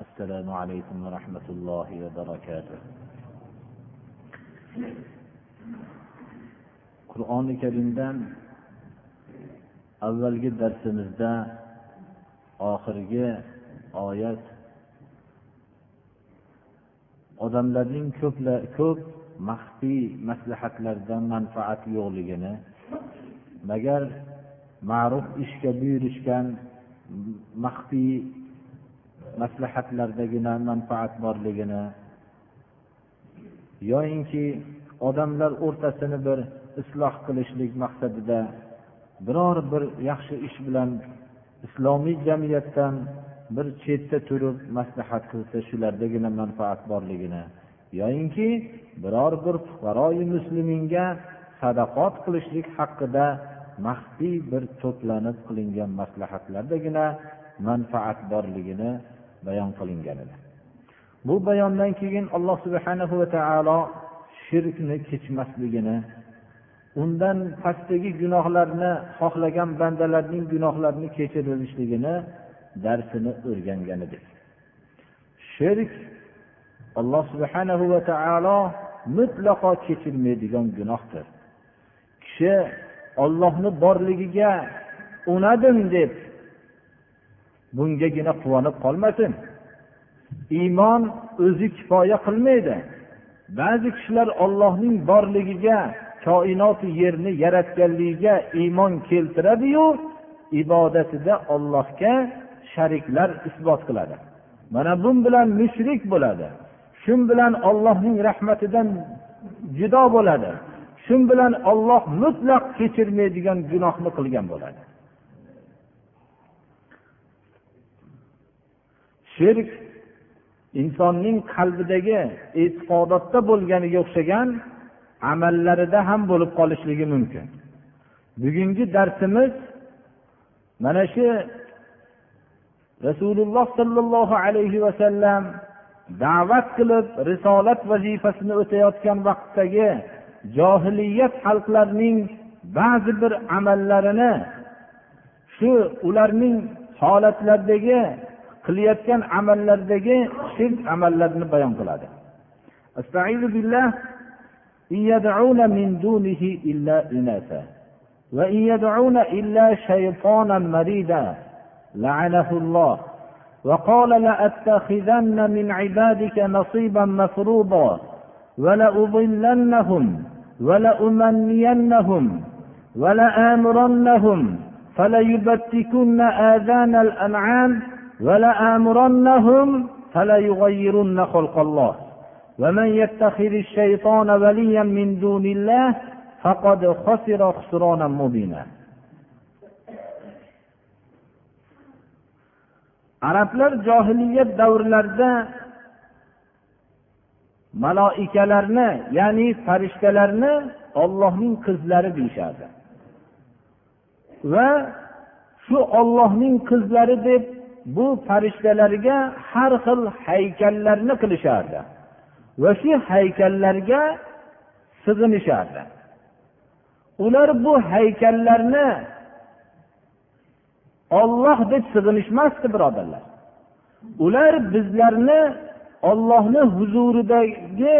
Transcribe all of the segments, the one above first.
السلام عليكم ورحمة الله وبركاته qur'oni karimdan avvalgi darsimizda oxirgi oyat odamlarning ko'pla ko'p maxfiy maslahatlardan manfaat yo'qligini magar ma'ruf ishga buyurishgan maxfiy maslahatlardagina manfaat borligini. Yoyinki odamlar o'rtasini bir isloh qilishlik maqsadida biror bir yaxshi ish bilan islomiy jamiyatdan bir chetda turib maslahat qilsa shulardagina manfaat borligini. Yoyinki biror bir fuqaroi musliminga sadaqot qilishlik haqida maxfiy bir to'planib qilingan maslahatlardagina manfaat borligini bayon qilingan edi. Bu bayondan keyin alloh subhanahu va taolo shirkni kechmasligini undan pastdagi gunohlarni xohlagan bandalarning gunohlarini kechirilishligini darsini o'rgangan edik. Shirk alloh subhanahu va taolo mutlaqo kechirmaydigan gunohdir. Kishi ollohni borligiga unadim deb bungagina quvonib qolmasin. Iymon o'zi kifoya qilmaydi. Ba'zi kishilar ollohning borligiga koinoti yerni yaratganligiga iymon keltiradiyu ibodatida ollohga shariklar isbot qiladi. Mana bu bilan mushrik bo'ladi. Shu bilan ollohning rahmatidan judo bo'ladi. Shu bilan olloh mutlaq kechirmaydigan gunohni qilgan bo'ladi. Shirk insonning qalbidagi e'tiqodotda bo'lganiga o'xshagan amallarida ham bo'lib qolishligi mumkin. Bugungi darsimiz mana shu rasululloh sollallohu alayhi vasallam da'vat qilib risolat vazifasini o'tayotgan vaqtdagi johiliyat xalqlarining ba'zi bir amallarini shu ularning holatlaridagi qilayotgan amallardagi shirk amallarini bayon qiladi. إن يدعون من دونه إلا إناثا وإن يدعون إلا شيطانا مريدا لعنه الله وقال لأتخذن من عبادك نصيبا مفروضا ولأضلنهم ولأمنينهم ولآمرنهم فليبتكن آذان الأنعام ولآمرنهم فليغيرن خلق الله ومن يتخذ الشيطان وليا من دون الله فقد خسر خسرانا مبينا arablar johiliyat davrlarida maloikalarni ya'ni farishtalarni ollohning qizlari deyishardi va shu ollohning qizlari deb bu farishtalarga har xil haykallarni qilishardi. Va shu haykallarga sig'inishardi ular bu haykallarni olloh deb sig'inishmasdi birodarlar. Ular bizlarni ollohni huzuridagi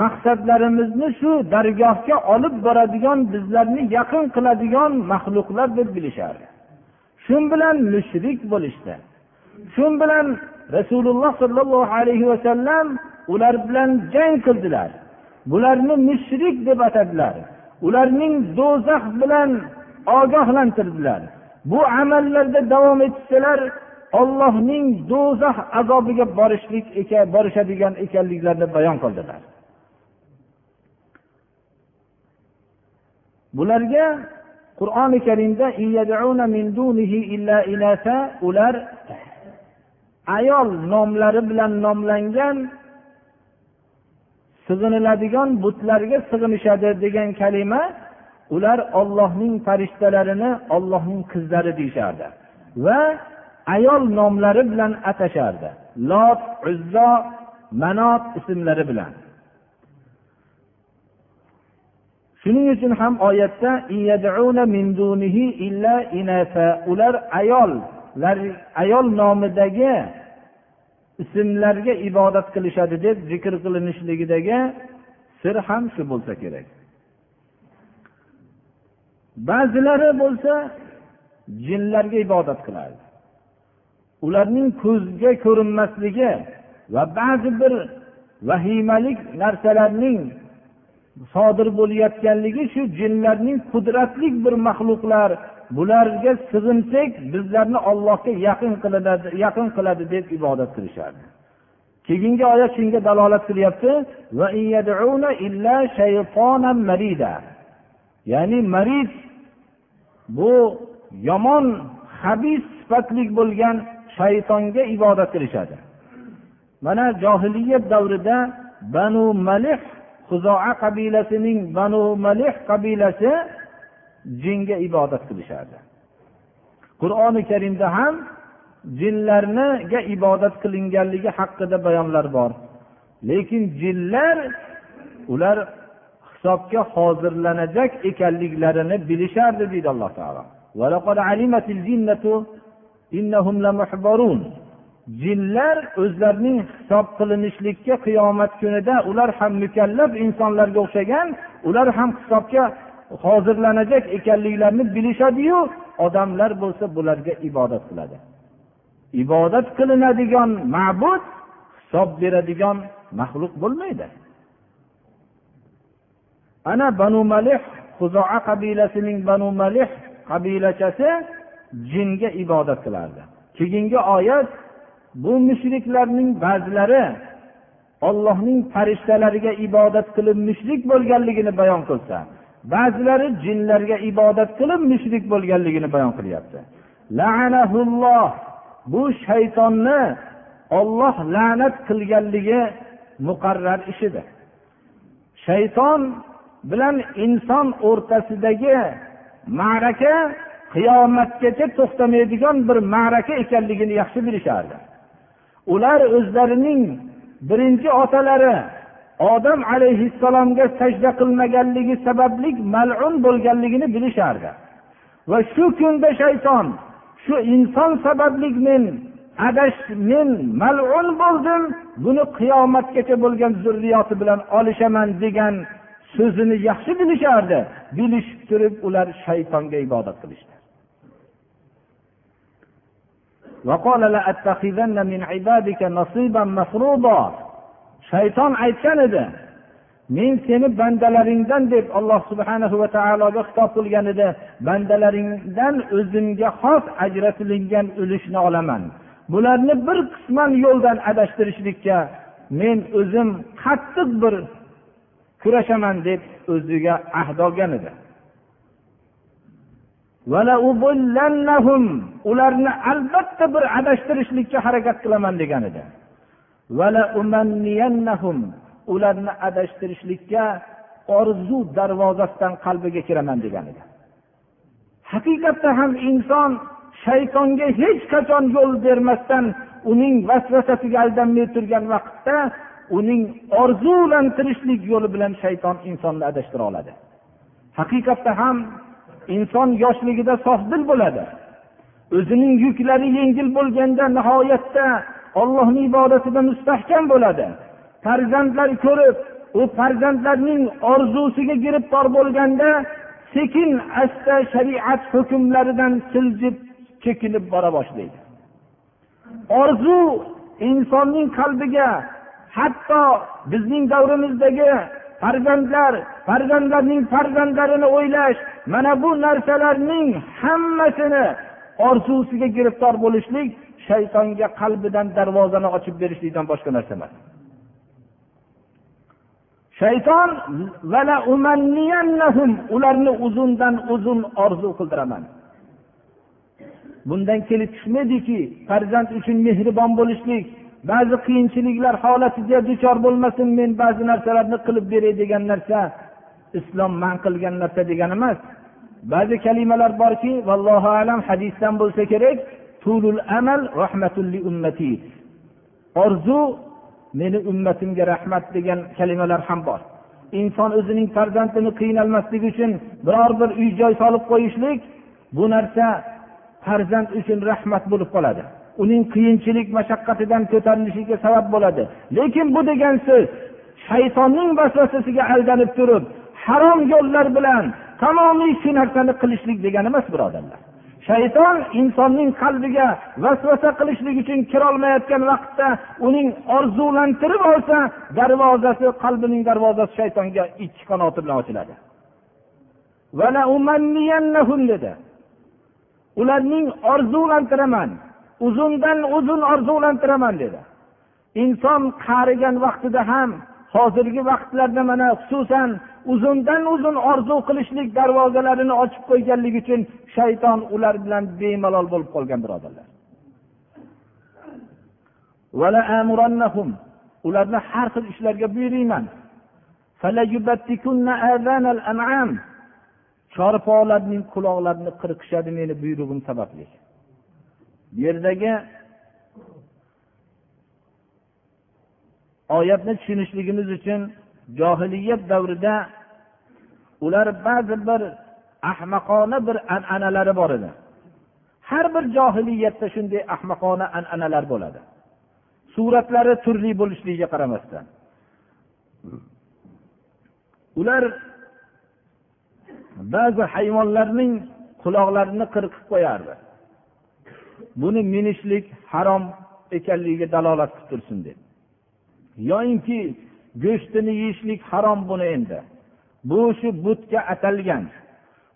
maqsadlarimizni shu dargohga olib boradigan bizlarni yaqin qiladigan maxluqlar deb bilishardi. Shu bilan mushrik bo'lishdi. Shu bilan rasululloh sollallohu alayhi vasallam ular bilan jang qildilar. Bularni mushrik deb atadilar. Ularning do'zax bilan ogohlantirdilar. Bu amallarda davom etsalar ollohning do'zax azobiga borishlik ekan borishadigan ekanliklarini bayon qildilar. Bularga qur'oni karimda ular ayol nomlari bilan nomlangan sig'iniladigan butlarga sig'inishadi degan kalima ular ollohning farishtalarini ollohning qizlari deyishardi va ayol nomlari bilan atashardi. Lot uzzo manot ismlari bilan. Shuning uchun ham oyatda ular ayol ayol nomidagi ismlarga ibodat qilishadi deb zikr qilinishligidagi sir ham shu bo'lsa kerak. Ba'zilari bo'lsa jinlarga ibodat qiladi ularning ko'zga ko'rinmasligi va ba'zi bir vahimalik narsalarning sodir bo'layotganligi shu jinlarning qudratli bir maxluqlar bularga sig'insak bizlarni ollohga yaqin qiladi yaqin qiladi deb ibodat qilishardi. Keyingi oyat shunga dalolat qilyapti. Ya'ni marid bu yomon habis sifatli bo'lgan shaytonga ibodat qilishadi. Mana johiliyat davrida banu malih huzoa qabilasining banu malih qabilasi jinga ibodat qilishardi. Qur'oni karimda ham jinlarga ibodat qilinganligi haqida bayonlar bor. Lekin jinlar ular hisobga hozirlanajak ekanliklarini bilishardi deydi alloh taolo. Jinlar o'zlarining hisob qilinishlikka qiyomat kunida ular ham mukallaf insonlarga o'xshagan ular ham hisobga hozirlanajak ekanliklarini bilishadiyu odamlar bo'lsa bularga ibodat qiladi. Ibodat qilinadigan ma'bud hisob beradigan maxluq bo'lmaydi. Ana banu malih huzoa qabilasining banu malih qabilachasi jinga ibodat qilardi. Keyingi oyat bu mushriklarning ba'zilari ollohning farishtalariga ibodat qilib mushrik bo'lganligini bayon qilsa ba'zilari jinlarga ibodat qilib mushrik bo'lganligini bayon qilyapti. Bu shaytonni olloh la'nat qilganligi muqarrar ishidir. Shayton bilan inson o'rtasidagi ma'raka qiyomatgacha to'xtamaydigan bir ma'raka ekanligini yaxshi bilishardi. Ular o'zlarining birinchi otalari odam alayhissalomga sajda qilmaganligi sababli malun bo'lganligini bilishardi. Va shu kunda shayton shu inson sababli men adash men malun bo'ldim buni qiyomatgacha bo'lgan zurriyoti bilan olishaman degan so'zini yaxshi bilishardi. Bilishib turib ular shaytonga ibodat qilishdi. Shayton aytgan edi men seni bandalaringdan deb alloh subhanahu va taologa xitob qilgan edi. Bandalaringdan o'zimga xos ajratilingan ulushni olaman. Bularni bir qisman yo'ldan adashtirishlikka men o'zim qattiq bir kurashaman deb o'ziga ahd olgan edi. Ularni albatta bir adashtirishlikka harakat qilaman degan edi. Ularni adashtirishlikka orzu darvozasidan qalbiga kiraman degan edi. Haqiqatda ham inson shaytonga hech qachon yo'l bermasdan uning vasvasasiga aldanmay turgan vaqtda uning orzulantirishlik yo'li bilan shayton insonni adashtira oladi. Haqiqatda ham inson yoshligida sofdil bo'ladi. O'zining yuklari yengil bo'lganda nihoyatda ollohni ibodatida mustahkam bo'ladi. Farzandlar ko'rib u farzandlarning orzusiga giribtor bo'lganda sekin asta shariat hukmlaridan siljib chekinib bora boshlaydi. Orzu insonning qalbiga hatto bizning davrimizdagi farzandlar farzandlarning farzandlarini o'ylash mana bu narsalarning hammasini orzusiga giriftor bo'lishlik shaytonga qalbidan darvozani ochib berishlikdan boshqa narsa emas. Shayton ularni uzundan uzun orzu qildiraman. Bundan kelib chiqmaydiki farzand uchun mehribon bo'lishlik ba'zi qiyinchiliklar holatiga duchor bo'lmasin men ba'zi narsalarni qilib beray degan narsa islom man qilgan narsa degani emas. Ba'zi kalimalar borki vallohu alam hadisdan bo'lsa kerak tulul amal rahmatulli ummati. Orzu meni ummatimga rahmat degan kalimalar ham bor. Inson o'zining farzandini qiynalmasligi uchun biror bir uy joy solib qo'yishlik bu narsa farzand uchun rahmat bo'lib qoladi. Uning qiyinchilik mashaqqatidan ko'tarilishiga sabab bo'ladi. Lekin bu degan so'z shaytonning vasvasasiga aldanib turib harom yo'llar bilan tamomiy shu narsani qilishlik degani emas birodarlar. Shayton insonning qalbiga vasvasa qilishlik uchun kirolmayotgan vaqtda uning orzulantirib olsa darvozasi qalbining darvozasi shaytonga ikki qanoti bilan ochiladi. Dedi. Ularning orzulantiraman uzundan uzun orzulantiraman dedi. Inson qarigan vaqtida ham hozirgi vaqtlarda mana xususan uzundan uzun orzu qilishlik darvozalarini ochib qo'yganligi uchun shayton ular bilan bemalol bo'lib qolgan birodarlar. Ularni har xil ishlarga buyuriyman. Chorpolarning quloqlarini qirqishadi meni buyrug'im sababli. Yerdagi oyatni tushunishligimiz uchun johiliyat davrida ular ba'zi bir ahmaqona bir an'analari bor edi. Har bir johiliyatda shunday ahmaqona an'analar bo'ladi. Suratlari turli bo'lishligiga qaramasdan. Ular ba'zi hayvonlarning quloqlarini qirqib qo'yardi. Buni minishlik harom ekanligiga dalolat qilib tursin deb. Yoyinki go'shtini yeyishlik harom buni endi. Bu shu butga atalgan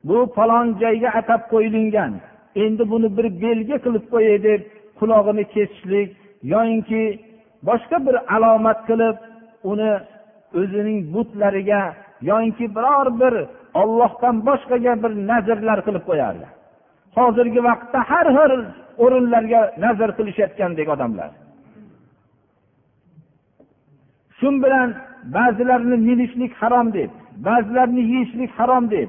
bu falon joyga atab qo'yilgan. Endi buni bir belgi qilib qo'yay deb qulog'ini kesishlik yoyinki boshqa bir alomat qilib uni o'zining butlariga yoyinki biror bir ollohdan boshqaga bir nazrlar qilib qo'yardi. Hozirgi vaqtda har xil o'rinlarga nazr qilishayotgandek odamlar. Shu bilan ba'zilarini minishlik harom deb ba'zilarini yeyishlik harom deb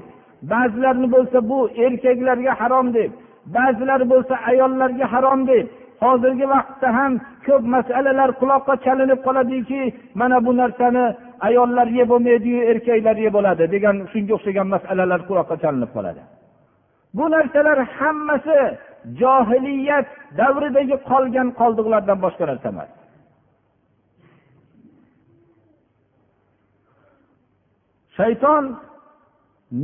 ba'zilarini bo'lsa bu erkaklarga harom deb ba'zilari bo'lsa ayollarga harom deb hozirgi vaqtda ham ko'p masalalar quloqqa chalinib qoladiki mana bu narsani ayollar yeb bo'lmaydiyu erkaklar yeb bo'ladi degan shunga o'xshagan masalalar quloqqa chalinib qoladi. Bu narsalar hammasi johiliyat davridagi qolgan qoldiqlardan boshqa narsa emas. Shayton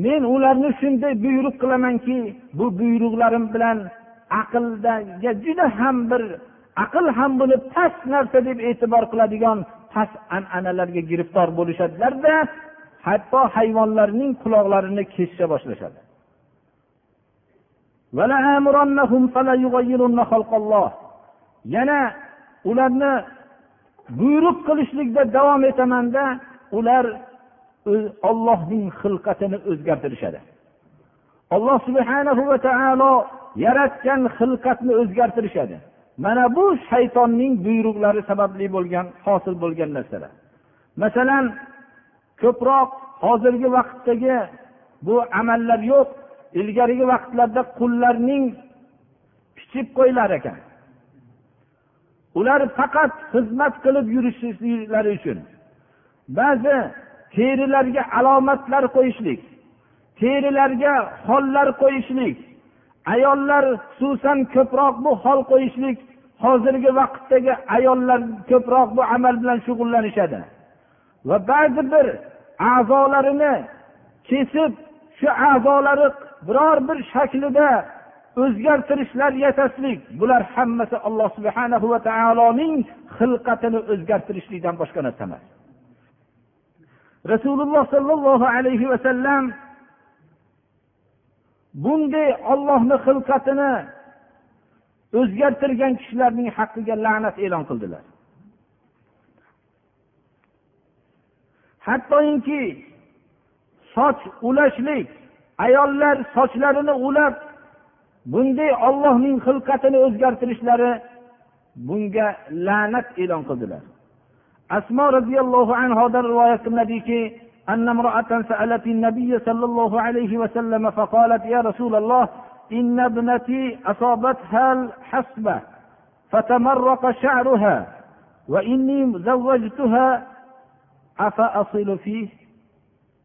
men ularni shunday buyruq qilamanki bu buyruqlarim bilan aqldaga juda ham bir aql ham buni past narsa deb e'tibor qiladigan past an'analarga giriftor bo'lishadilarda hatto hayvonlarning quloqlarini kesisha boshlashadi. Yana ularni buyruq qilishlikda davom etamanda ular ollohning xilqatini o'zgartirishadi. Alloh subhanahu va taolo yaratgan xilqatni o'zgartirishadi. Mana bu shaytonning buyruqlari sababli bo'lgan hosil bo'lgan narsalar. Masalan ko'proq hozirgi vaqtdagi bu amallar yo'q ilgarigi vaqtlarda qullarning pichib qo'yilar ekan. Ular faqat xizmat qilib yurishlari uchun. Ba'zi terilarga alomatlar qo'yishlik terilarga hollar qo'yishlik ayollar xususan ko'proq bu hol qo'yishlik hozirgi vaqtdagi ayollar ko'proq bu amal bilan shug'ullanishadi. Va ba'zi bir a'zolarini kesib shu a'zolari biror bir shaklida o'zgartirishlar yasashlik bular hammasi alloh subhana va taoloning xilqatini o'zgartirishlikdan boshqa narsa emas. Rasululloh sollallohu alayhi vasallam bunday ollohni xilqatini o'zgartirgan kishilarning haqqiga la'nat e'lon qildilar. Hattoki soch ulashlik ayollar sochlarini ulab bunday ollohning xilqatini o'zgartirishlari bunga la'nat e'lon qildilar. Asmo roziyallohu anhodan rivoyat qilinadiki أن امرأة سألت النبي صلى الله عليه وسلم فقالت يا رسول الله إن ابنتي أصابتها الحسبة فتمرق شعرها وإني زوجتها أفأصل فيه؟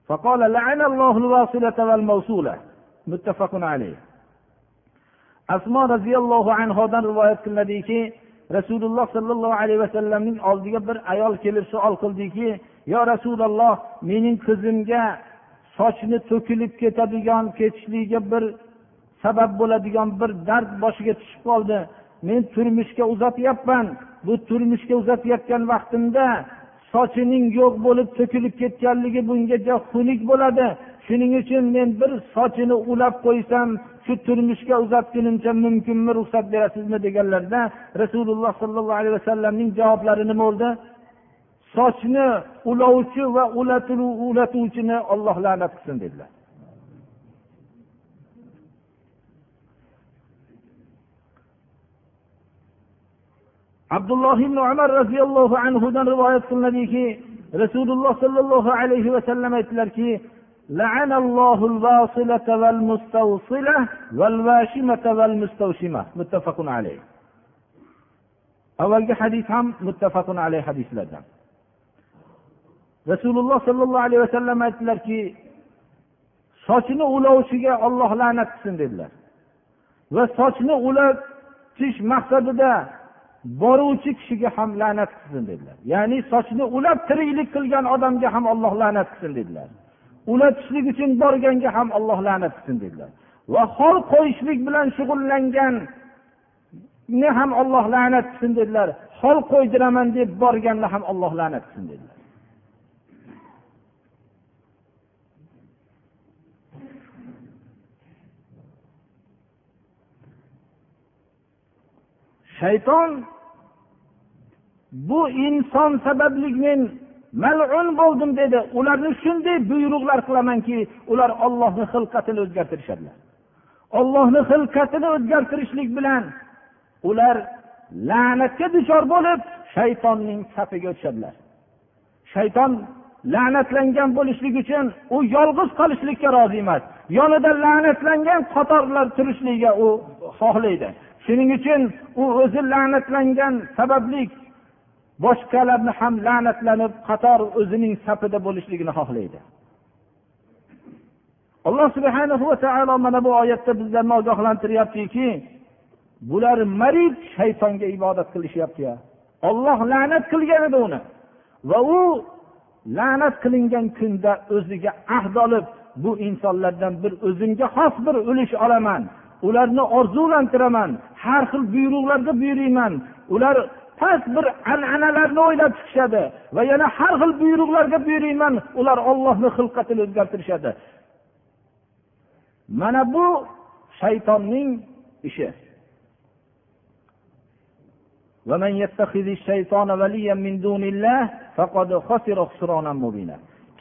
فقال لعن الله الواصلة والموصولة. متفق عليه. asmo roziyallohu anhodan rivoyat qilinadiki rasululloh sollallohu alayhi vasallamning oldiga bir ayol kelib savol qildiki yo rasululloh mening qizimga sochni to'kilib ketadigan ketishligiga bir sabab bo'ladigan bir dard boshiga tushib qoldi. Men turmushga uzatyapman. Bu turmushga uzatayotgan vaqtimda sochining yo'q bo'lib to'kilib ketganligi bunga xunuk bo'ladi. Shuning uchun men bir sochini ulab qo'ysam shu turmushga uzatgunimcha mumkinmi ruxsat berasizmi deganlarda rasululloh sollallohu alayhi vasallamning javoblari nima bo'ldi? Sochni ulovchi va ulatuvchini olloh la'nat qilsin dedilar. Abdulloh ibn umar roziyallohu anhudan rivoyat qilinadiki rasululloh sollallohu alayhi vasallam aytdilarki لعن الله الواصلة والمستوصلة والواشمة والمستوشمة متفق عليه avvalgi hadis ham muttafaqun alayh hadislardan rasululloh sollallohu alayhi vasallam aytdilarki sochini ulovchiga olloh la'nat qilsin dedilar va sochni ulatish maqsadida boruvchi kishiga ham la'nat qilsin dedilar ya'ni sochni ulab tiriklik qilgan odamga ham olloh la'nat qilsin dedilar Unatishlik uchun borganga ham alloh la'nat qilsin dedilar. Va hol qo'yishlik bilan shug'ullanganni ham olloh la'nat qilsin dedilar. Hol qo'ydiraman deb borganni ham olloh la'nat qilsin dedilar. Shayton bu inson sababli men malun bo'ldim dedi. Ularni shunday buyruqlar qilamanki ular ollohni xilqatini o'zgartirishadilar. Ollohni xilqatini o'zgartirishlik bilan ular la'natga duchor bo'lib shaytonning safiga o'tishadilar. Shayton la'natlangan bo'lishlik uchun u yolg'iz qolishlikka rozi emas. Yonida la'natlangan qatorlar turishligiga u xohlaydi. Shuning uchun u o'zi la'natlangan sababli boshqalarni ham la'natlanib qator o'zining safida bo'lishligini xohlaydi. Alloh subhana va taolo mana bu oyatda bizlarni ogohlantiryaptiki bular marid shaytonga ibodat qilishyapti olloh la'nat qilgan edi uni. Va u la'nat qilingan kunda o'ziga ahd olib bu insonlardan bir o'zimga xos bir ulush olaman. Ularni orzulantiraman. Har xil buyruqlarga buyuriyman. Ular past bir an'analarni o'ylab chiqishadi va yana har xil buyruqlarga buyuriyman ular ollohni xilqatini o'zgartirishadi. Mana bu shaytonning ishi.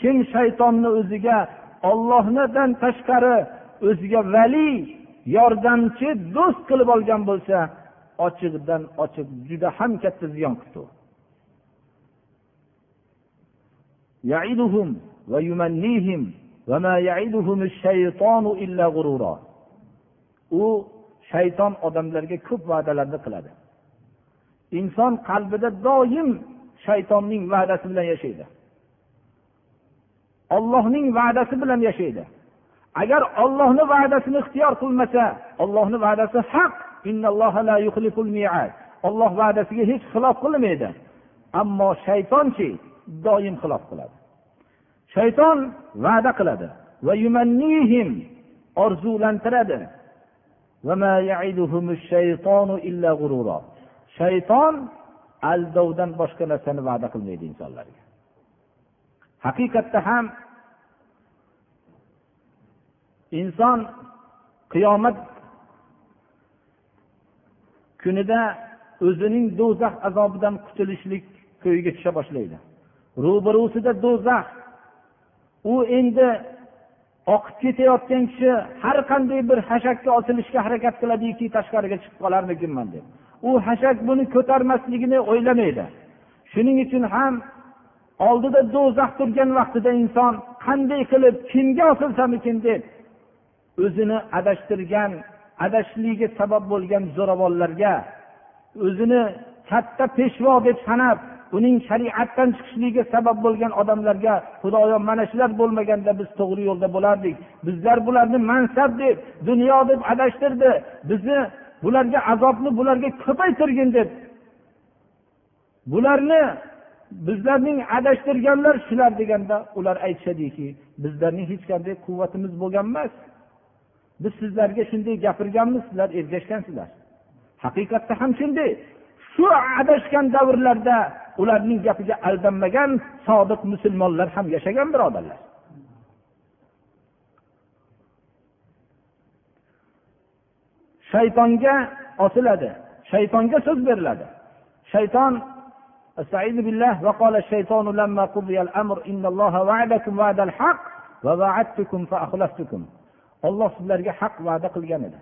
Kim shaytonni o'ziga ollohnidan tashqari o'ziga vali yordamchi do'st qilib olgan bo'lsa ochiqdan ochiq juda ham katta ziyon qildi u. Shayton odamlarga ko'p va'dalarni qiladi. Inson qalbida doim shaytonning va'dasi bilan yashaydi. Ollohning va'dasi bilan yashaydi. Agar ollohni va'dasini ixtiyor qilmasa ollohni va'dasi haq. Olloh va'dasiga hech xilof qilmaydi. Ammo shaytonchi doim xilof qiladi. Shayton va'da qiladi. Va yumannihim orzulantiradi. Shayton aldovdan boshqa narsani va'da qilmaydi insonlarga. Haqiqatda ham inson qiyomat kunida o'zining do'zax azobidan qutulishlik ko'yiga tusha boshlaydi. Ro'barusida do'zax. U endi oqib ketayotgan kishi har qanday bir hashakka osilishga harakat qiladiki tashqariga chiqib qolarmikinman deb. U hashak buni ko'tarmasligini o'ylamaydi. Shuning uchun ham oldida do'zax turgan vaqtida inson qanday qilib kimga osilsamikin deb o'zini adashtirgan adashishligiga sabab bo'lgan zo'ravonlarga o'zini katta peshvo deb sanab uning shariatdan chiqishligiga sabab bo'lgan odamlarga xudoyo mana shular bo'lmaganda biz to'g'ri yo'lda bo'lardik. Bizlar bularni mansab deb dunyo deb adashtirdi. Bizni bularga azobni bularga ko'paytirgin deb. Bularni bizlarning adashtirganlar shular deganda ular aytishadiki bizlarning hech qanday quvvatimiz bo'lgan emas. biz sizlarga shunday gapirganmiz sizlar ergashgansizlar haqiqatda ham shunday shu adashgan davrlarda ularning gapiga aldanmagan sodiq musulmonlar ham yashagan birodarlar shaytonga osiladi shaytonga so'z beriladi shayton استعيذ بالله وقال الشيطان لما قضي الامر ان الله وعدكم وعد الحق ووعدتكم فاخلفتكم olloh sizlarga haq va'da qilgan edi.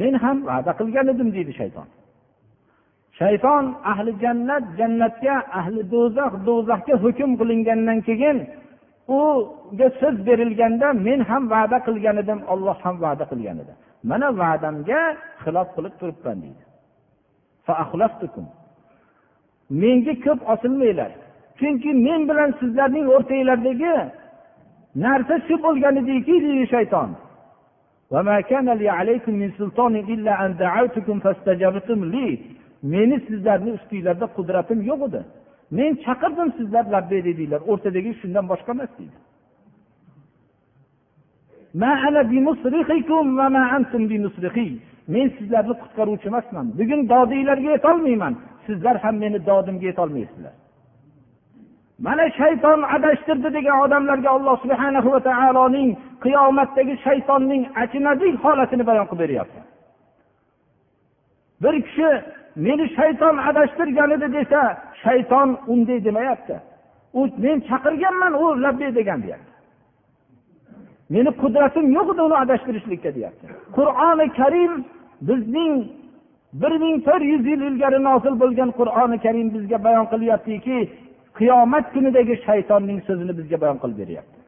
Men ham va'da qilgan edim deydi shayton. Shayton ahli jannat jannatga ahli do'zax do'zaxga hukm qilingandan keyin uga so'z berilganda men ham va'da qilgan edim olloh ham va'da qilgan edi. Mana va'damga xilof qilib turibman deydi. Menga ko'p osilmanglar. Chunki men bilan sizlarning o'rtanglardagi narsa shu bo'lgan ediki deydi shayton. Meni sizlarni ustinglarda qudratim yo'q edi. Men chaqirdim sizlar labbay dedinglar o'rtadagi shundan boshqa emas deydi. Men sizlarni qutqaruvchi emasman. Bugun dodinglarga yetolmayman. Sizlar ham meni dodimga yetolmaysizlar. Mana shayton adashtirdi degan odamlarga alloh subhana va taoloning qiyomatdagi shaytonning achinarli holatini bayon qilib beryapti. Bir kishi meni shayton adashtirgan edi desa shayton unday demayapti. U men chaqirganman u labbay degan deyapti. Meni qudratim yo'q edi uni adashtirishlikka deyapti. Qur'oni karim bizning bir ming to'rt yuz yil ilgari nozil bo'lgan qur'oni karim bizga bayon qilyaptiki qiyomat kunidagi shaytonning so'zini bizga bayon qilib beryapti.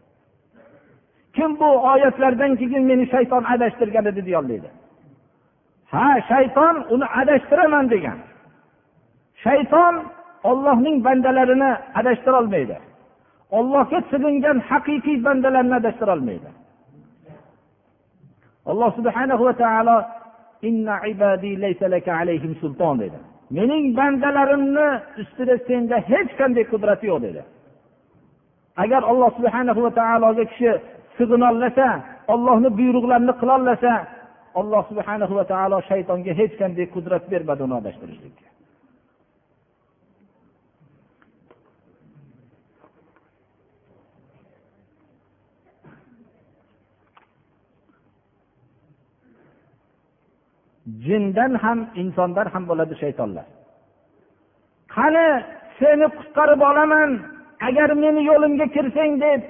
Kim bu oyatlardan keyin meni shayton adashtirgan edi deyolmaydi. Ha shayton uni adashtiraman degan. Shayton ollohning bandalarini adashtirolmaydi ollohga sig'ingan haqiqiy bandalarni adashtirolmaydi alloh subhanahu va taolo dedi mening bandalarimni ustida senda hech qanday qudrat yo'q dedi. Agar alloh subhana va taologa kishi sig'inolasa ollohni buyruqlarini qilolasa alloh subhana va taolo shaytonga hech qanday qudrat bermadi uni adashtirishlikka jindan ham insondan ham bo'ladi shaytonlar. Qani seni qutqarib olaman agar meni yo'limga kirsang deb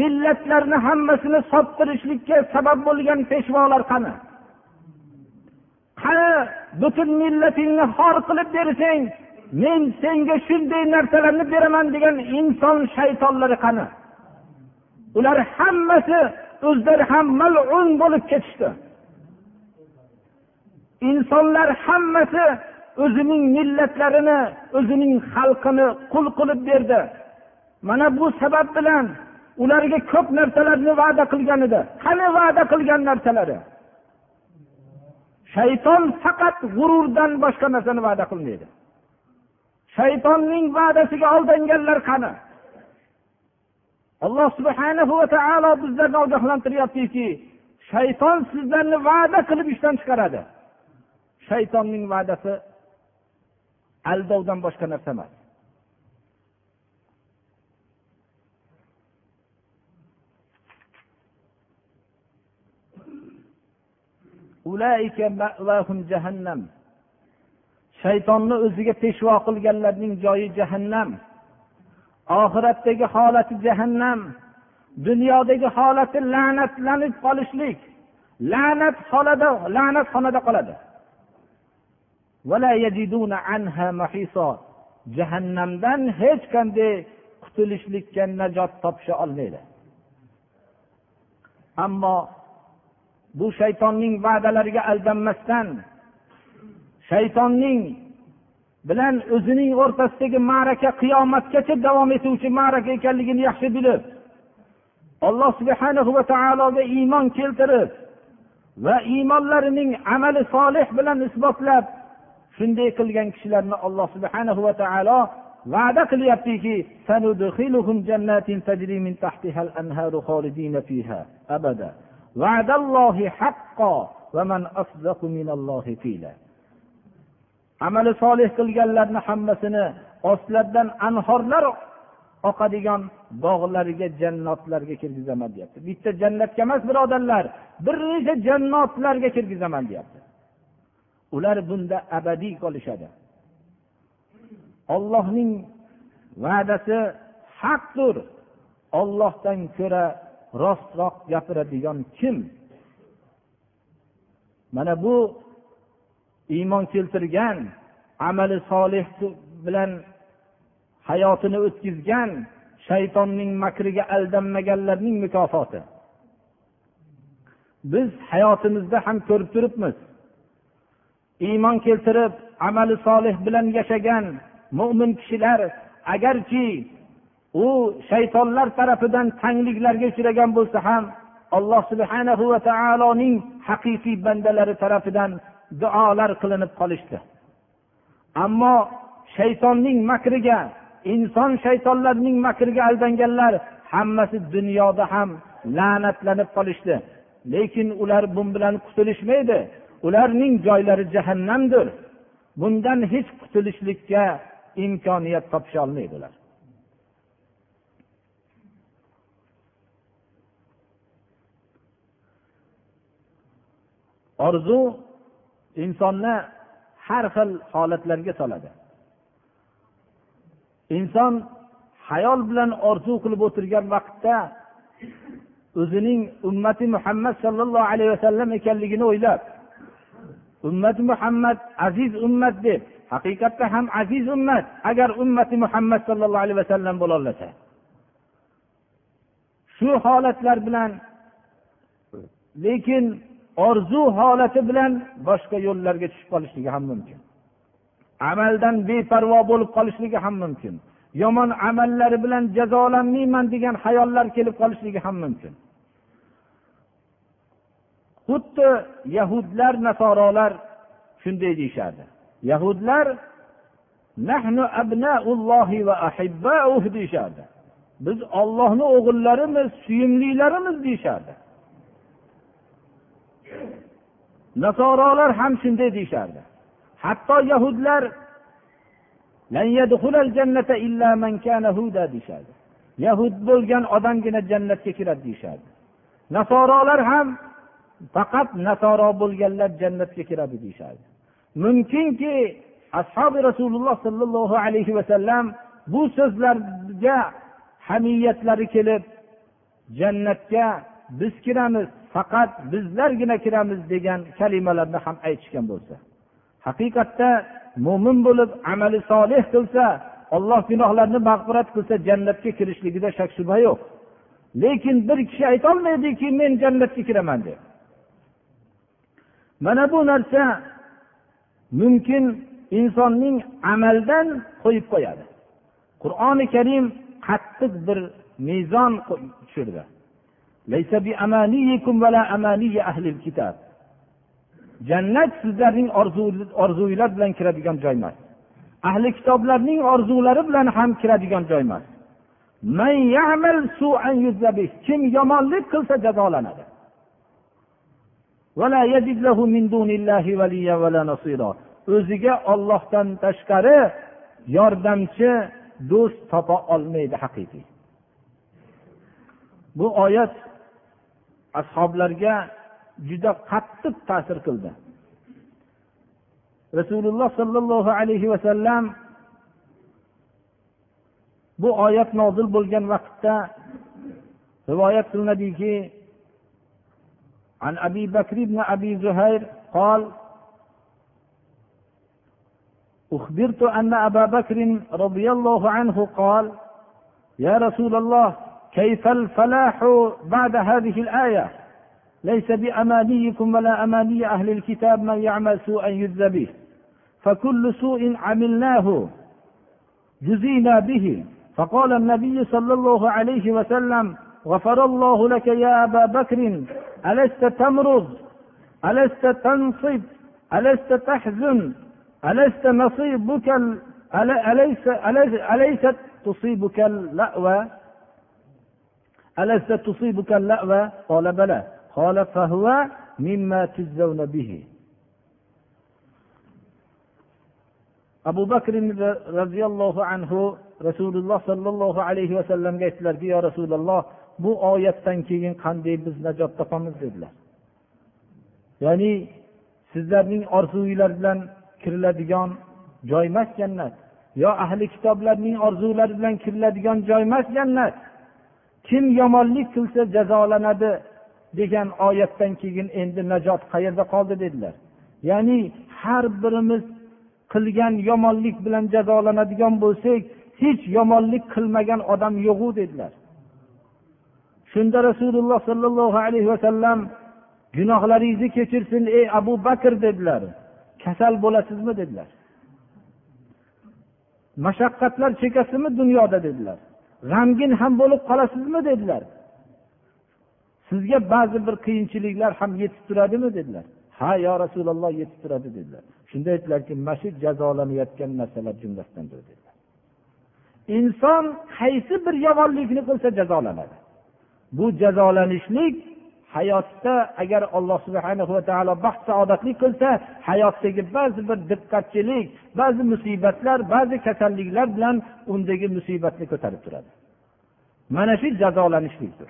millatlarni hammasini sottirishlikka sabab bo'lgan peshvolar qani? Qani butun millatingni xor qilib bersang men senga shunday narsalarni beraman degan inson shaytonlari qani? Ular hammasi o'zlari ham malun bo'lib ketishdi. Insonlar hammasi o'zining millatlarini o'zining xalqini qul qilib berdi. Mana bu sabab bilan ularga ko'p narsalarni va'da qilgan edi. Qani va'da qilgan narsalari? Shayton faqat g'ururdan boshqa narsani va'da qilmaydi. Shaytonning va'dasiga aldanganlar qani? Alloh subhanahu va taolo bizlarni ogohlantiryaptiki shayton sizlarni va'da qilib ishdan chiqaradi. Shaytonning va'dasi aldovdan boshqa narsa emas. Jahannam. Shaytonni o'ziga peshvo qilganlarning joyi jahannam. Oxiratdagi holati jahannam. Dunyodagi holati la'natlanib qolishlik. La'nat holada la'nat xonada qoladi. Jahannamdan hech qanday qutulishlikka najot topisha olmaydi. Ammo bu shaytonning va'dalariga aldanmasdan shaytonning bilan o'zining o'rtasidagi ma'raka qiyomatgacha davom etuvchi ma'raka ekanligini yaxshi bilib alloh subhana va taologa iymon keltirib va iymonlarining amali solih bilan isbotlab shunday qilgan kishilarni alloh subhana va taolo va'da qilyaptiki amali solih qilganlarni hammasini ostlaridan anhorlar oqadigan bog'lariga jannatlarga kirgizaman deyapti. Bitta jannatga emas birodarlar bir necha jannatlarga kirgizaman deyapti. Ular bunda abadiy qolishadi. Ollohning va'dasi haqdir. Ollohdan ko'ra rostroq gapiradigan kim? Mana bu iymon keltirgan amali solih bilan hayotini o'tkazgan shaytonning makriga aldanmaganlarning mukofoti. Biz hayotimizda ham ko'rib turibmiz. Iymon keltirib amali solih bilan yashagan mo'min kishilar agarki u shaytonlar tarafidan tangliklarga uchragan bo'lsa ham alloh subhanahu va taoloning haqiqiy bandalari tarafidan duolar qilinib qolishdi. Ammo shaytonning makriga inson shaytonlarning makriga aldanganlar hammasi dunyoda ham la'natlanib qolishdi. Lekin ular bu bilan qutulishmaydi ularning joylari jahannamdir. Bundan hech qutulishlikka imkoniyat topisholmaydi ular orzu insonni har xil holatlarga soladi. Inson hayol bilan orzu qilib o'tirgan vaqtda o'zining ummati muhammad sollallohu alayhi vasallam ekanligini o'ylab ummati muhammad aziz ummat deb haqiqatda ham aziz ummat agar ummati muhammad sollallohu alayhi vasallam bo'lolasa shu holatlar bilan lekin orzu holati bilan boshqa yo'llarga tushib qolishligi ham mumkin. Amaldan beparvo bo'lib qolishligi ham mumkin. Yomon amallari bilan jazolanmayman degan hayollar kelib qolishligi ham mumkin. Xuddi yahudlar nasorolar shunday deyishardi. Yahudlar nahnu abnaullohi va deyishardi. Biz ollohni o'g'illarimiz suyimlilarimiz deyishardi. Nasorolar ham shunday deyishardi. Hatto yahudlar yahud bo'lgan odamgina jannatga kiradi deyishardi. Nasorolar ham faqat nasoro bo'lganlar jannatga kiradi deyishardi. Mumkinki ashobi rasululloh sollallohu alayhi vasallam bu so'zlarga hamiyatlari kelib jannatga biz kiramiz faqat bizlargina kiramiz degan kalimalarni ham aytishgan bo'lsa. Haqiqatda mo'min bo'lib amali solih qilsa olloh gunohlarni mag'firat qilsa jannatga kirishligida shak shubha yo'q. Lekin bir kishi aytolmaydiki men jannatga kiraman deb. Mana bu narsa mumkin insonning amaldan qo'yib qo'yadi. Qur'oni karim qattiq bir mezon tushirdi. Jannat sizlarning orzuylar bilan kiradigan joy emas. Ahli kitoblarning orzulari bilan ham kiradigan joy emas. Kim yomonlik qilsa jazolanadi. O'ziga ollohdan tashqari yordamchi do'st topa olmaydi haqiqiy. Bu oyat ashoblarga juda qattiq ta'sir qildi. Rasululloh sollallohu alayhi vasallam bu oyat nozil bo'lgan vaqtda rivoyat qilinadiki عن أبي بكر بن أبي زهير قال أخبرت أن أبا بكر رضي الله عنه قال يا رسول الله كيف الفلاح بعد هذه الآية؟ ليس بأمانيكم ولا أماني أهل الكتاب من يعمل سوءا يجزى به. فكل سوء عملناه جزينا به. فقال النبي صلى الله عليه وسلم غفر الله لك يا أبا بكر. ألست تمرض؟ ألست تنصب؟ ألست تحزن؟ ألست نصيبك أليس أليست تصيبك اللأوى؟ ألست تصيبك اللأوى؟ قال بلى. قال فهو مما تجزون به. abu bakr roziyallohu anhu rasululloh sollallohu alayhi vasallamga aytdilarki yo rasululloh bu oyatdan keyin qanday biz najot topamiz? dedilar. Ya'ni sizlarning orzuinglar bilan kiriladigan joy emas jannat. Yo ahli kitoblarning orzulari bilan kiriladigan joy emas jannat. Kim yomonlik qilsa jazolanadi degan oyatdan keyin endi najot qayerda qoldi dedilar. Ya'ni har birimiz qilgan yomonlik bilan jazolanadigan bo'lsak hech yomonlik qilmagan odam yo'g'u dedilar. Shunda rasululloh sollallohu alayhi vasallam gunohlaringizni kechirsin ey abu bakr dedilar. Kasal bo'lasizmi dedilar. Mashaqqatlar chekasizmi dunyoda dedilar. G'amgin ham bo'lib qolasizmi dedilar. Sizga ba'zi bir qiyinchiliklar ham yetib turadimi dedilar. Ha yo rasululloh yetib turadi dedilar. Shunda aytdilarki mana shu jazolanayotgan narsalar jumlasidandir dedilar inson qaysi bir yomonlikni qilsa jazolanadi. Bu jazolanishlik hayotda agar alloh subhana va taolo baxt saodatli qilsa hayotdagi ba'zi bir diqqatchilik ba'zi musibatlar ba'zi kasalliklar bilan undagi musibatni ko'tarib turadi. Mana shu jazolanishlikdir.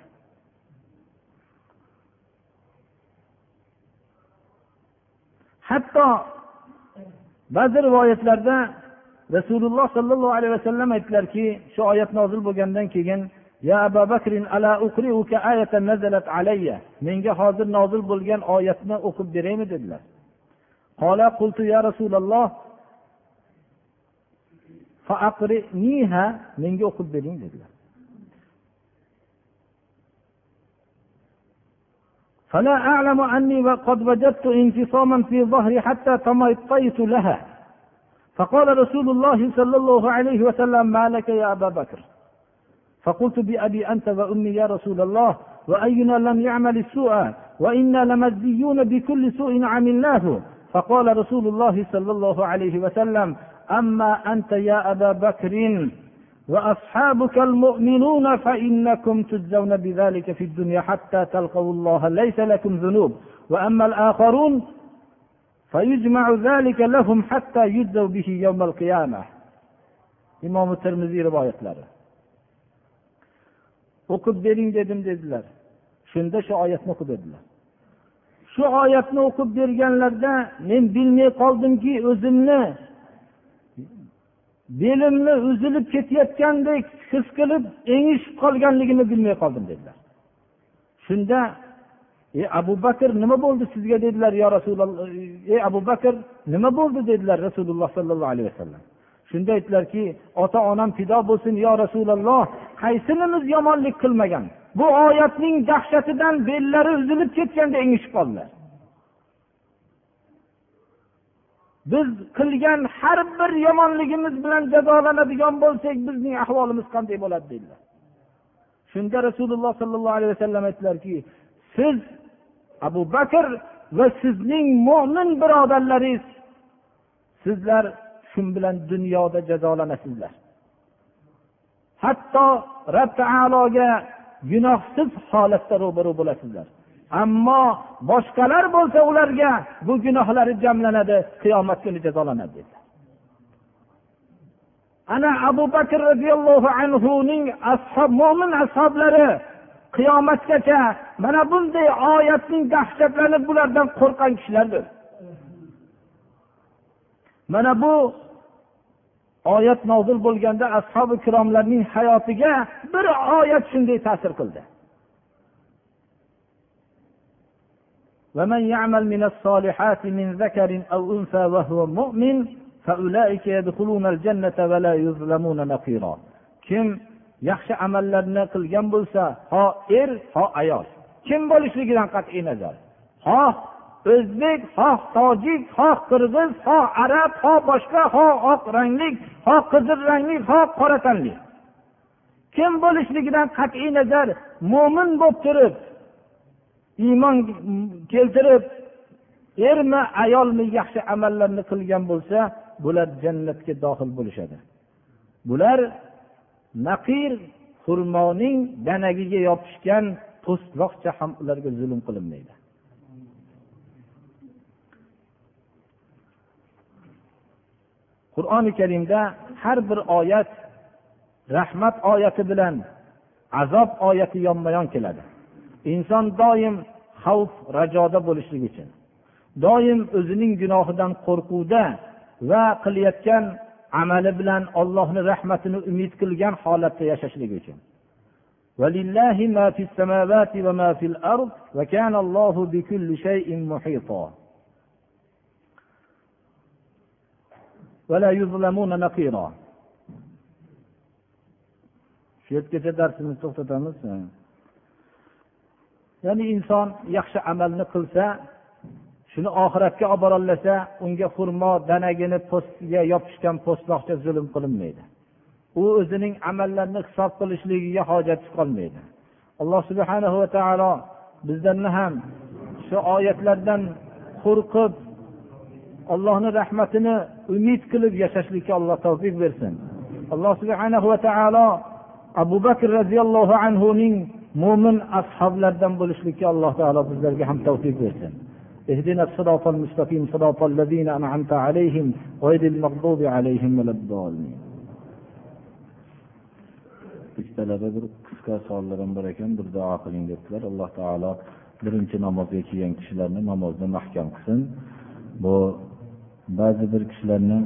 Hatto ba'zi rivoyatlarda rasululloh sollallohu alayhi vasallam aytdilarki shu oyat nozil bo'lgandan keyin ya abu bakr ala ayatan nazalat alayya menga hozir nozil bo'lgan oyatni o'qib beraymi dedilar قال قلت يا رسول الله فأقرئنيها menga o'qib bering dedilar فلا أعلم أني وقد وجدت انفصاما في ظهري حتى تمطيت لها فقال رسول الله صلى الله عليه وسلم ما لك يا أبا بكر؟ فقلت بأبي أنت وأمي يا رسول الله وأينا لم يعمل السوء وإنا لمجزيون بكل سوء عملناه فقال رسول الله صلى الله عليه وسلم أما أنت يا أبا بكر وأصحابك المؤمنون فإنكم تجزون بذلك في الدنيا حتى تلقوا الله ليس لكم ذنوب. وأما الآخرون imom termiziy rivoyatlari o'qib bering dedim dedilar shunda shu oyatni o'qib berdilar shu oyatni o'qib berganlarida men bilmay qoldimki o'zimni belimni uzilib ketayotgandek his qilib engishib qolganligimni bilmay qoldim dedilar shunda ey abu bakr nima bo'ldi sizga dedilar yo rasululloh ey abu bakr nima bo'ldi? dedilar rasululloh sollallohu alayhi vasallam. Shunda aytdilarki ota onam fido bo'lsin yo rasululloh qaysinimiz yomonlik qilmagan? Bu oyatning dahshatidan bellari uzilib ketganda engishib qoldilar. Biz qilgan har bir yomonligimiz bilan jazolanadigan bo'lsak bizning ahvolimiz qanday bo'ladi dedilar. Shunda rasululloh sollallohu alayhi vasallam aytdilarki siz abu bakr va sizning mo'min birodarlaringiz sizlar shu bilan dunyoda jazolanasizlar. Hatto rob taologa gunohsiz holatda ro'baru bo'lasizlar. Ammo boshqalar bo'lsa ularga bu gunohlari jamlanadi qiyomat kuni jazolanadi dedilar. Ana abu bakr roziyallohu anhuning ashob mo'min ashoblari qiyomatgacha mana bunday oyatning dahshatlari bulardan qo'rqqan kishilardir. Mana bu oyat nozil bo'lganda ashobi ikromlarning hayotiga bir oyat shunday ta'sir qildi. Kim yaxshi amallarni qilgan bo'lsa ho er ho ayol. Kim bo'lishligidan qat'iy nazar? Xoh o'zbek xoh tojik xoh qirg'iz xoh arab xoh boshqa xoh oq ranglik xoh qizil rangli xoh qora tanli kim bo'lishligidan qat'iy nazar? Mo'min bo'lib turib iymon keltirib ermi ayolmi yaxshi amallarni qilgan bo'lsa bular jannatga dohil bo'lishadi. Bular naqir xurmoning danagiga yopishgan po'stloqcha ham ularga zulm qilinmaydi. Qur'oni karimda har bir oyat rahmat oyati bilan azob oyati yonma yon keladi. Inson doim xavf rajoda bo'lishligi uchun doim o'zining gunohidan qo'rquvda va qilayotgan amali bilan ollohni rahmatini umid qilgan holatda yashashligi uchun. ولله ما في السماوات وما في الأرض وكان الله بكل شيء محيطا ولا يظلمون نقيرا shu yergacha darsimizni to'xtatamiz ya'ni inson yaxshi amalni qilsa shuni oxiratga olib borolasa unga xurmo danagini po'stiga yopishgan po'stloqcha zulm qilinmaydi u o'zining amallarini hisob qilishligiga hojati qolmaydi alloh subhana va taolo bizlarni ham shu oyatlardan qo'rqib allohni rahmatini umid qilib yashashlikka alloh tavfiq bersin alloh subhana va taolo abu bakr roziyallohu anhuning mo'min ashoblaridan bo'lishlikka alloh taolo bizlarga ham tavfiq bersin اهدنا الصراط المستقيم صراط الذين أنعمت عليهم غير المغضوب عليهم ولا الضالين ikkitalarda bir qisqa savollarim bor ekan bir duo qiling debdilar. Alloh taolo birinchi namozga kelgan kishilarni namozni mahkam qilsin. Bu ba'zi bir kishilarni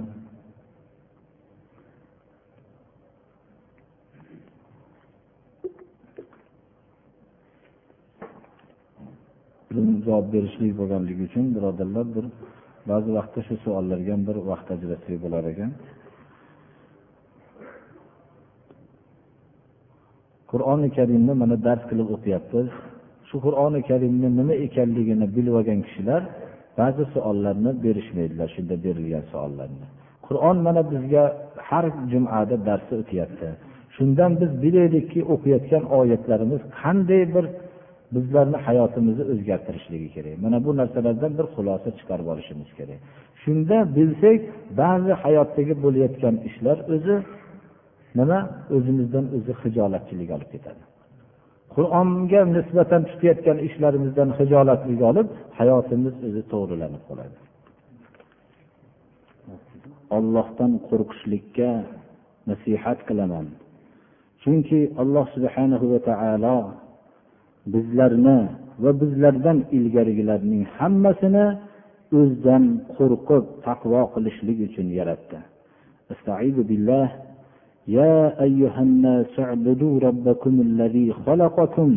javob berishlik bo'lganligi uchun birodarlar bir ba'zi vaqtda shu savollarga bir vaqt ajratsak bo'lar ekan. Qur'oni karimni mana dars qilib o'qiyapmiz shu qur'oni karimni nima ekanligini bilib olgan kishilar ba'zi savollarni berishmaydilar shunda berilgan savollarni. Qur'on mana bizga har jumada darsi o'tyapti. Shundan biz bilaylikki o'qiyotgan oyatlarimiz qanday bir bizlarni hayotimizni o'zgartirishligi kerak. Mana bu narsalardan bir xulosa chiqarib olishimiz kerak. Shunda bilsak ba'zi hayotdagi bo'layotgan ishlar o'zi nima? O'zimizdan o'zi hijolatchilik olib ketadi. Qur'onga nisbatan tutayotgan ishlarimizdan hijolatlik olib hayotimiz o'zi to'g'rilanib qoladi. Ollohdan qo'rqishlikka nasihat qilaman. Chunki alloh subhanahu va taolo bizlarni va bizlardan ilgarigilarning hammasini o'zidan qo'rqib taqvo qilishlik uchun yaratdi. يا أيها الناس اعبدوا ربكم الذي خلقكم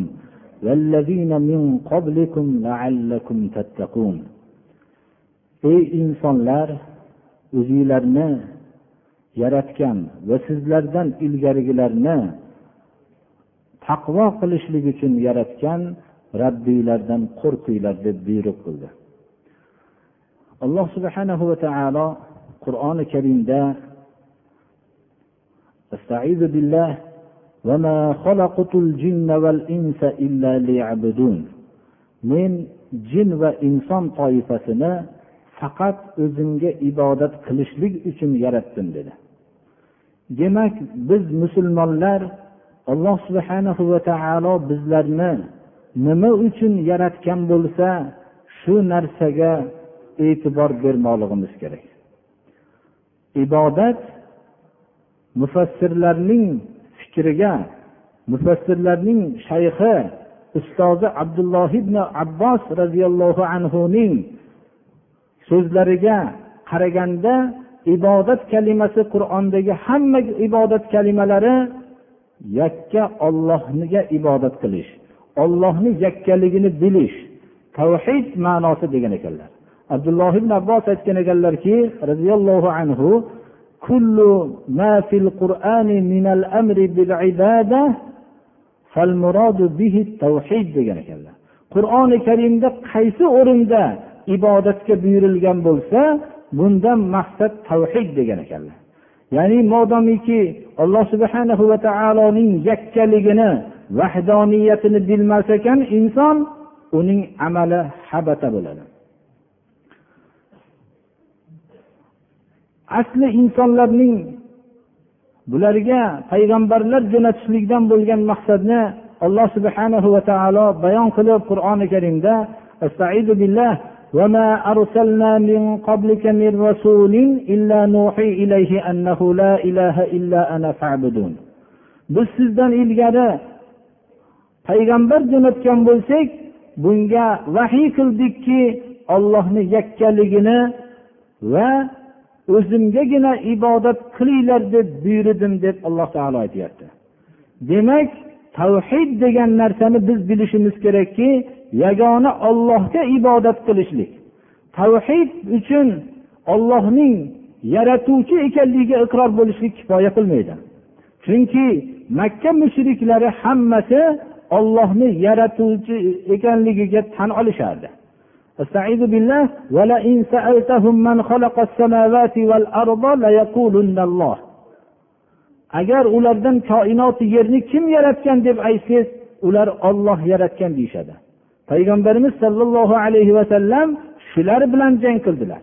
والذين من قبلكم لعلكم تتقون ey insonlar o'zinglarni yaratgan va sizlardan ilgarigilarni taqvo qilishlik uchun yaratgan rabbiylardan qo'rqinglar deb buyruq qildi alloh subhanahu va taolo qur'oni karimda استعيذ بالله وما خلقت الجن والإنس إلا ليعبدون men jin va inson toifasini faqat o'zimga ibodat qilishlik uchun yaratdim dedi demak biz musulmonlar alloh subhanahu va taolo bizlarni nima uchun yaratgan bo'lsa shu narsaga e'tibor bermoqligimiz kerak ibodat mufassirlarning fikriga mufassirlarning shayxi ustozi abdulloh ibn abbos roziyallohu anhuning so'zlariga qaraganda ibodat kalimasi qur'ondagi hamma ibodat kalimalari yakka ollohga ibodat qilish ollohni yakkaligini bilish tavhid ma'nosi degan ekanlar. Abdulloh ibn abbos aytgan ekanlarki roziyallohu anhu كل ما في القرآن من الأمر بالعبادة فالمراد به التوحيد degan ekanlar qur'oni karimda qaysi o'rinda ibodatga buyurilgan bo'lsa bundan maqsad tavhid degan ekanlar ya'ni modomiki alloh subhanahu va taoloning yakkaligini vahdoniyatini bilmas ekan inson uning amali habata bo'ladi asli insonlarning bularga payg'ambarlar jo'natishlikdan bo'lgan maqsadni alloh subhanahu va taolo bayon qilib qur'oni karimda وما أرسلنا من قبلك من رسول إلا نوحي إليه أنه لا إله إلا أنا فاعبدون biz sizdan ilgari payg'ambar jo'natgan bo'lsak bunga vahiy qildikki ollohni yakkaligini va o'zimgagina ibodat qilinglar deb buyurdim deb alloh taolo aytyapti. Demak tavhid degan narsani biz bilishimiz kerakki yagona ollohga ibodat qilishlik. Tavhid uchun ollohning yaratuvchi ekanligiga iqror bo'lishlik kifoya qilmaydi. Chunki makka mushriklari hammasi ollohni yaratuvchi ekanligiga tan olishardi. استعيذ بالله ولئن سألتهم من خلق السماوات والأرض ليقولن الله agar ulardan koinoti yerni kim yaratgan deb aytsangiz ular olloh yaratgan deyishadi payg'ambarimiz sollallohu alayhi vasallam shular bilan jang qildilar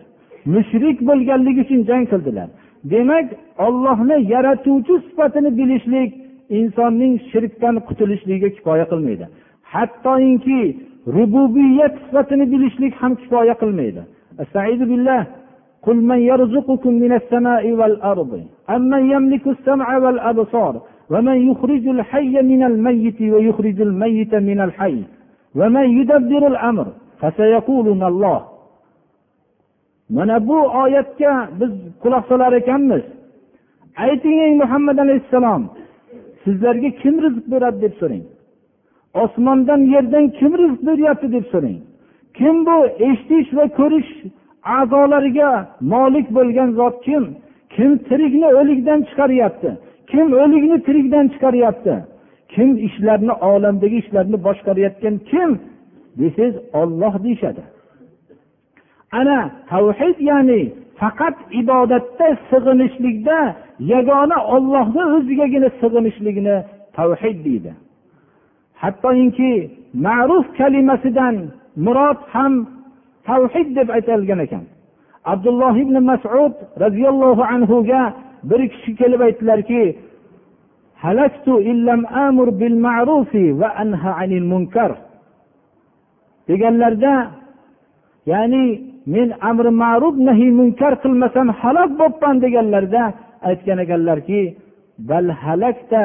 mushrik bo'lganligi uchun jang qildilar demak ollohni yaratuvchi sifatini bilishlik insonning shirkdan qutulishligiga kifoya qilmaydi hattoki rububiyat sifatini bilishlik ham kifoya qilmaydi قل من يرزقكم من السماء والأرض أمن يملك السمع والأبصار ومن يخرج الحي من الميت ويخرج الميت من الحي ومن يدبر الأمر فسيقولون الله mana bu oyatga biz quloq solar ekanmiz ayting ey muhammad alayhissalom sizlarga kim rizq beradi deb so'rang Osmondan yerdan kim rizq beryapti deb so'rang. Kim bu eshitish va ko'rish a'zolariga molik bo'lgan zot kim? Kim tirikni o'likdan chiqaryapti? Kim o'likni tirikdan chiqaryapti? Kim ishlarni olamdagi ishlarni boshqarayotgan kim? Desangiz olloh deyishadi. Ana tavhid ya'ni faqat ibodatda sig'inishlikda yagona ollohni o'zigagina sig'inishlikni tavhid deydi. Hattoki ma'ruf kalimasidan murod ham tavhid deb aytilgan ekan. Abdulloh ibn masud roziyallohu anhuga bir kishi kelib aytdilarki deganlarida ya'ni men amri ma'ruf nahiy munkar qilmasam halok bo'libman deganlarida aytgan ekanlarki bal halakta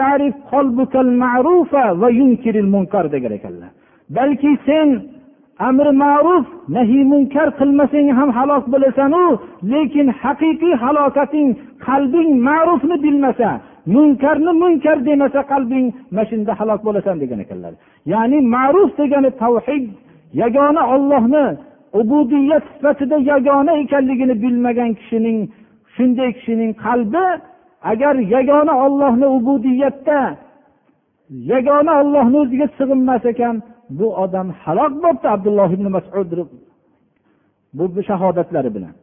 ya'rif ma'rufa va yunkiril munkar degan ekanlar. Balki sen amri ma'ruf nahiy munkar qilmasang ham halok bo'lasanu lekin haqiqiy halokating qalbing ma'rufni bilmasa munkarni munkar demasa qalbing mana shunda halok bo'lasan degan ekanlar. Ya'ni ma'ruf degani tavhid yagona ollohni ubudiyat sifatida yagona ekanligini bilmagan kishining shunday kishining qalbi agar yagona ollohni ubudiyatda yagona ollohni o'ziga sig'inmas ekan bu odam halok bo'libdi abdulloh ibn masud bu shahodatlari bilan.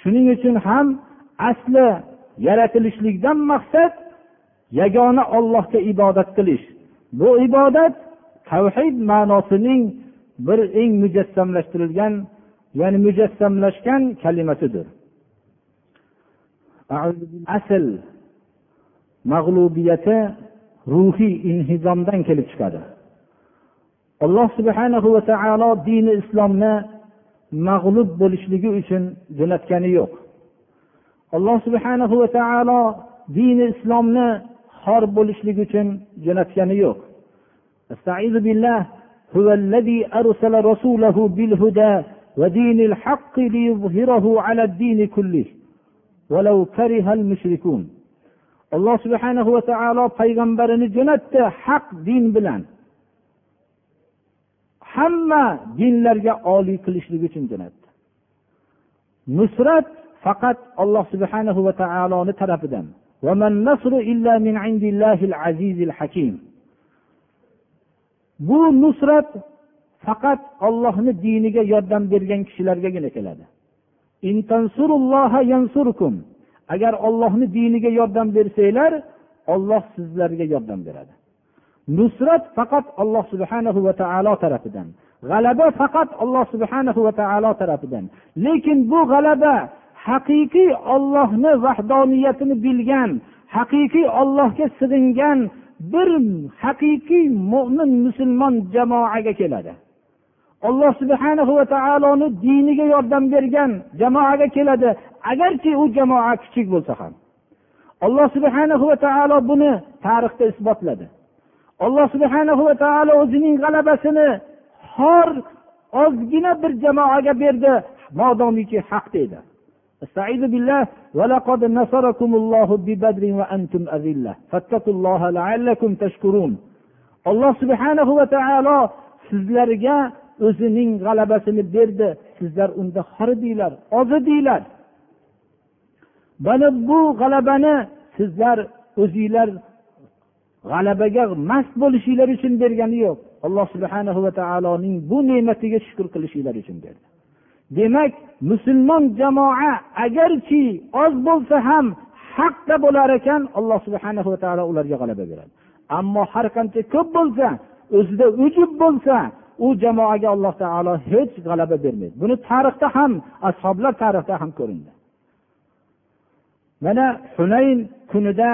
Shuning uchun ham asli yaratilishlikdan maqsad yagona ollohga ibodat qilish. Bu ibodat tavhid ma'nosining bir eng mujassamlashtirilgan ya'ni mujassamlashgan kalimasidir. asl mag'lubiyati ruhiy inhizomdan kelib chiqadi alloh subhanahu va taolo dini islomni mag'lub bo'lishligi uchun jo'natgani yo'q alloh subhanahu va taolo dini islomni xor bo'lishligi uchun jo'natgani yo'q هو الذي أرسل رسوله بالهدى ودين الحق ليظهره على الدين كله ولو كره المشركون alloh subhana va taolo payg'ambarini jo'natdi haq din bilan hamma dinlarga oliy qilishlik uchun jo'natdi nusrat faqat alloh subhana va taoloni tarafidan bu nusrat faqat ollohni diniga yordam bergan kishilargagina keladi agar ollohni diniga yordam bersanglar olloh sizlarga yordam beradi. Nusrat faqat alloh subhanahu va taolo tarafidan g'alaba faqat alloh subhanahu va taolo tarafidan. Lekin bu g'alaba haqiqiy ollohni vahdoniyatini bilgan haqiqiy ollohga sig'ingan bir haqiqiy mo'min musulmon jamoaga keladi. alloh subhanahu va taoloni diniga yordam bergan jamoaga keladi agarki u jamoa kichik bo'lsa ham alloh subhanahu va taolo buni tarixda isbotladi alloh subhanahu va taolo o'zining g'alabasini xor ozgina bir jamoaga berdi modomiki haq deydi استعيذ بالله ولقد نصركم الله ببدر وانتم اذله فاتقوا الله لعلكم تشكرون alloh subhanahu va taolo sizlarga o'zining g'alabasini berdi. Sizlar unda xor edinglar oz edinglar mana bu g'alabani sizlar o'zinglar g'alabaga mast bo'lishinglar uchun bergani yo'q. Alloh subhanahu va taoloning bu ne'matiga shukur qilishinglar uchun berdi. Demak musulmon jamoa agarki oz bo'lsa ham haqda bo'lar ekan alloh subhana va taolo ularga g'alaba beradi. Ammo har qancha ko'p bo'lsa o'zida ujub bo'lsa u jamoaga alloh taolo hech g'alaba bermaydi. Buni tarixda ham ashoblar tarixida ham ko'rindi. Mana hunayn kunida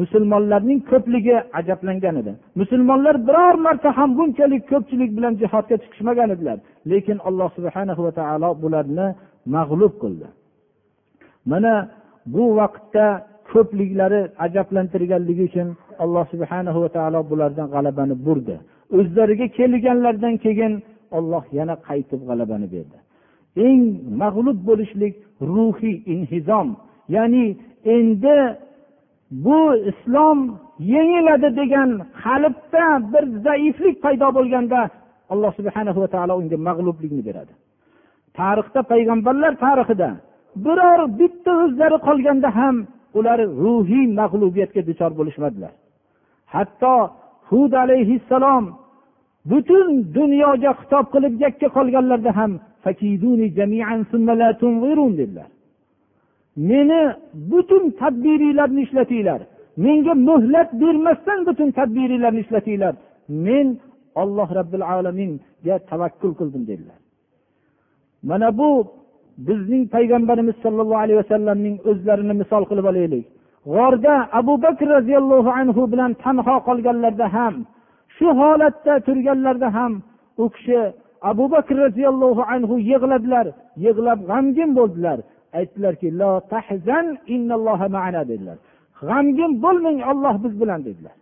musulmonlarning ko'pligi ajablangan edi. Musulmonlar biror marta ham bunchalik ko'pchilik bilan jihodga chiqishmagan edilar. Lekin alloh subhana va taolo bularni mag'lub qildi. Mana bu vaqtda ko'pliklari ajablantirganligi uchun alloh subhana va taolo bulardan g'alabani burdi. O'zlariga kelganlaridan keyin olloh yana qaytib g'alabani berdi. Eng mag'lub bo'lishlik ruhiy inhizom ya'ni endi bu islom yengiladi degan qalbda bir zaiflik paydo bo'lganda alloh subhana va taolo unga mag'lublikni beradi. Tarixda payg'ambarlar tarixida biror bitta o'zlari qolganda ham ular ruhiy mag'lubiyatga duchor bo'lishmadilar. Hatto hud alayhissalom butun dunyoga xitob qilib yakka qolganlarda ham dedilar. Meni butun tadbiringlarni ishlatinglar. Menga muhlat bermasdan butun tadbiringlarni ishlatinglar. Men olloh robbil alaminga tavakkul qildim dedilar. Mana bu bizning payg'ambarimiz sollallohu alayhi vasallamning o'zlarini misol qilib olaylik. G'orda abu bakr roziyallohu anhu bilan tanho qolganlarida ham shu holatda turganlarida ham u kishi abu bakr roziyallohu anhu yig'ladilar yig'lab g'amgin bo'ldilar. Aytdilarki dedilar. G'amgin bo'lmang olloh biz bilan dedilar.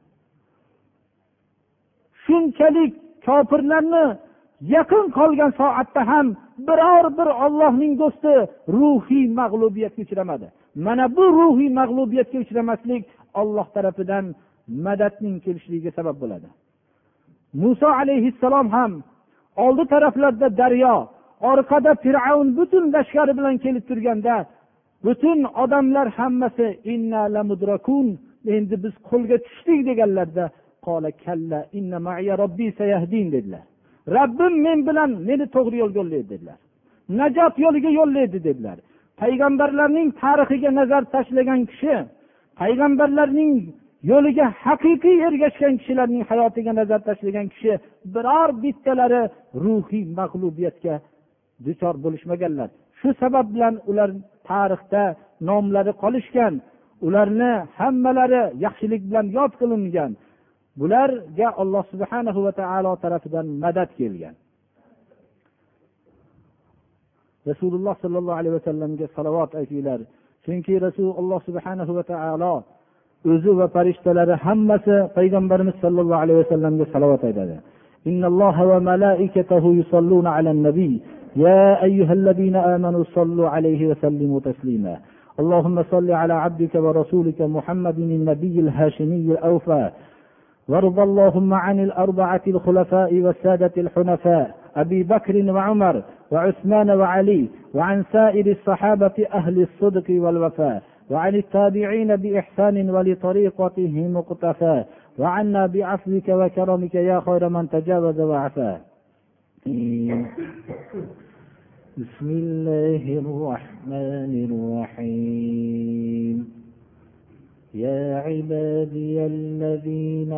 Shunchalik kofirlarni yaqin qolgan soatda ham biror bir ollohning do'sti ruhiy mag'lubiyatga uchramadi. Mana bu ruhiy mag'lubiyatga uchramaslik olloh tarafidan madadning kelishligiga sabab bo'ladi. Muso alayhissalom ham oldi taraflarda daryo orqada fir'avn butun lashkari bilan kelib turganda butun odamlar hammasi endi biz qo'lga tushdik deganlarda dedilar. Robbim men bilan meni to'g'ri yo'lga yo'llaydi dedilar. Najot yo'liga yo'llaydi dedilar. Payg'ambarlarning tarixiga nazar tashlagan kishi payg'ambarlarning yo'liga haqiqiy ergashgan kishilarning hayotiga nazar tashlagan kishi biror bittalari ruhiy mag'lubiyatga duchor bo'lishmaganlar. Shu sabab bilan ular tarixda nomlari qolishgan ularni hammalari yaxshilik bilan yod qilingan bularga alloh subhana va taolo tarafidan madad kelgan. Rasululloh sollallohu alayhi vasallamga salovat aytinglar chunki rasul alloh subhanahu va taolo o'zi va farishtalari hammasi payg'ambarimiz sollallohu alayhi vasallamga salovat aytadi إن يا أيها الذين آمنوا صلوا عليه وسلموا تسليما اللهم صل على عبدك ورسولك محمد النبي الهاشمي الأوفى وارض اللهم عن الأربعة الخلفاء والسادة الحنفاء أبي بكر وعمر وعثمان وعلي وعن سائر الصحابة أهل الصدق والوفاء وعن التابعين بإحسان ولطريقته مقتفى وعنا بعفوك وكرمك يا خير من تجاوز وعفا. بسم الله الرحمن الرحيم. عبادي الذين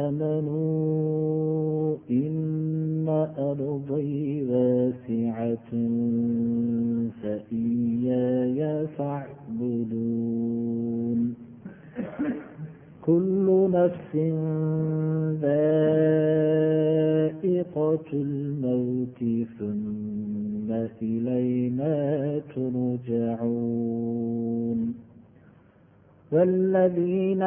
آمنوا إن أرضي واسعة فإياي فاعبدون. كل نفس ذائقة الموت ثم إلينا ترجعون. والذين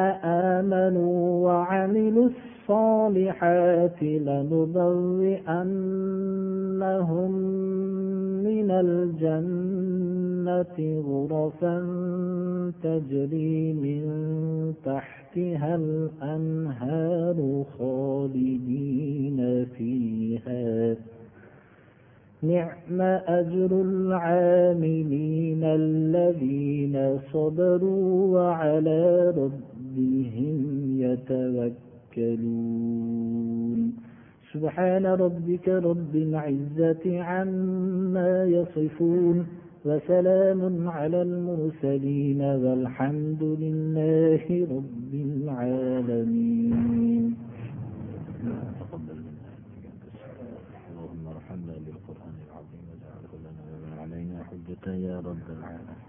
آمنوا وعملوا الصالحات لنبوئنهم من الجنة غرفا تجري من تحتها الأنهار خالدين فيها. نعم أجر العاملين الذين صبروا وعلى ربهم يتوكلون. سبحان ربك رب العزة عما يصفون وسلام على المرسلين والحمد لله رب العالمين. يا رب العالمين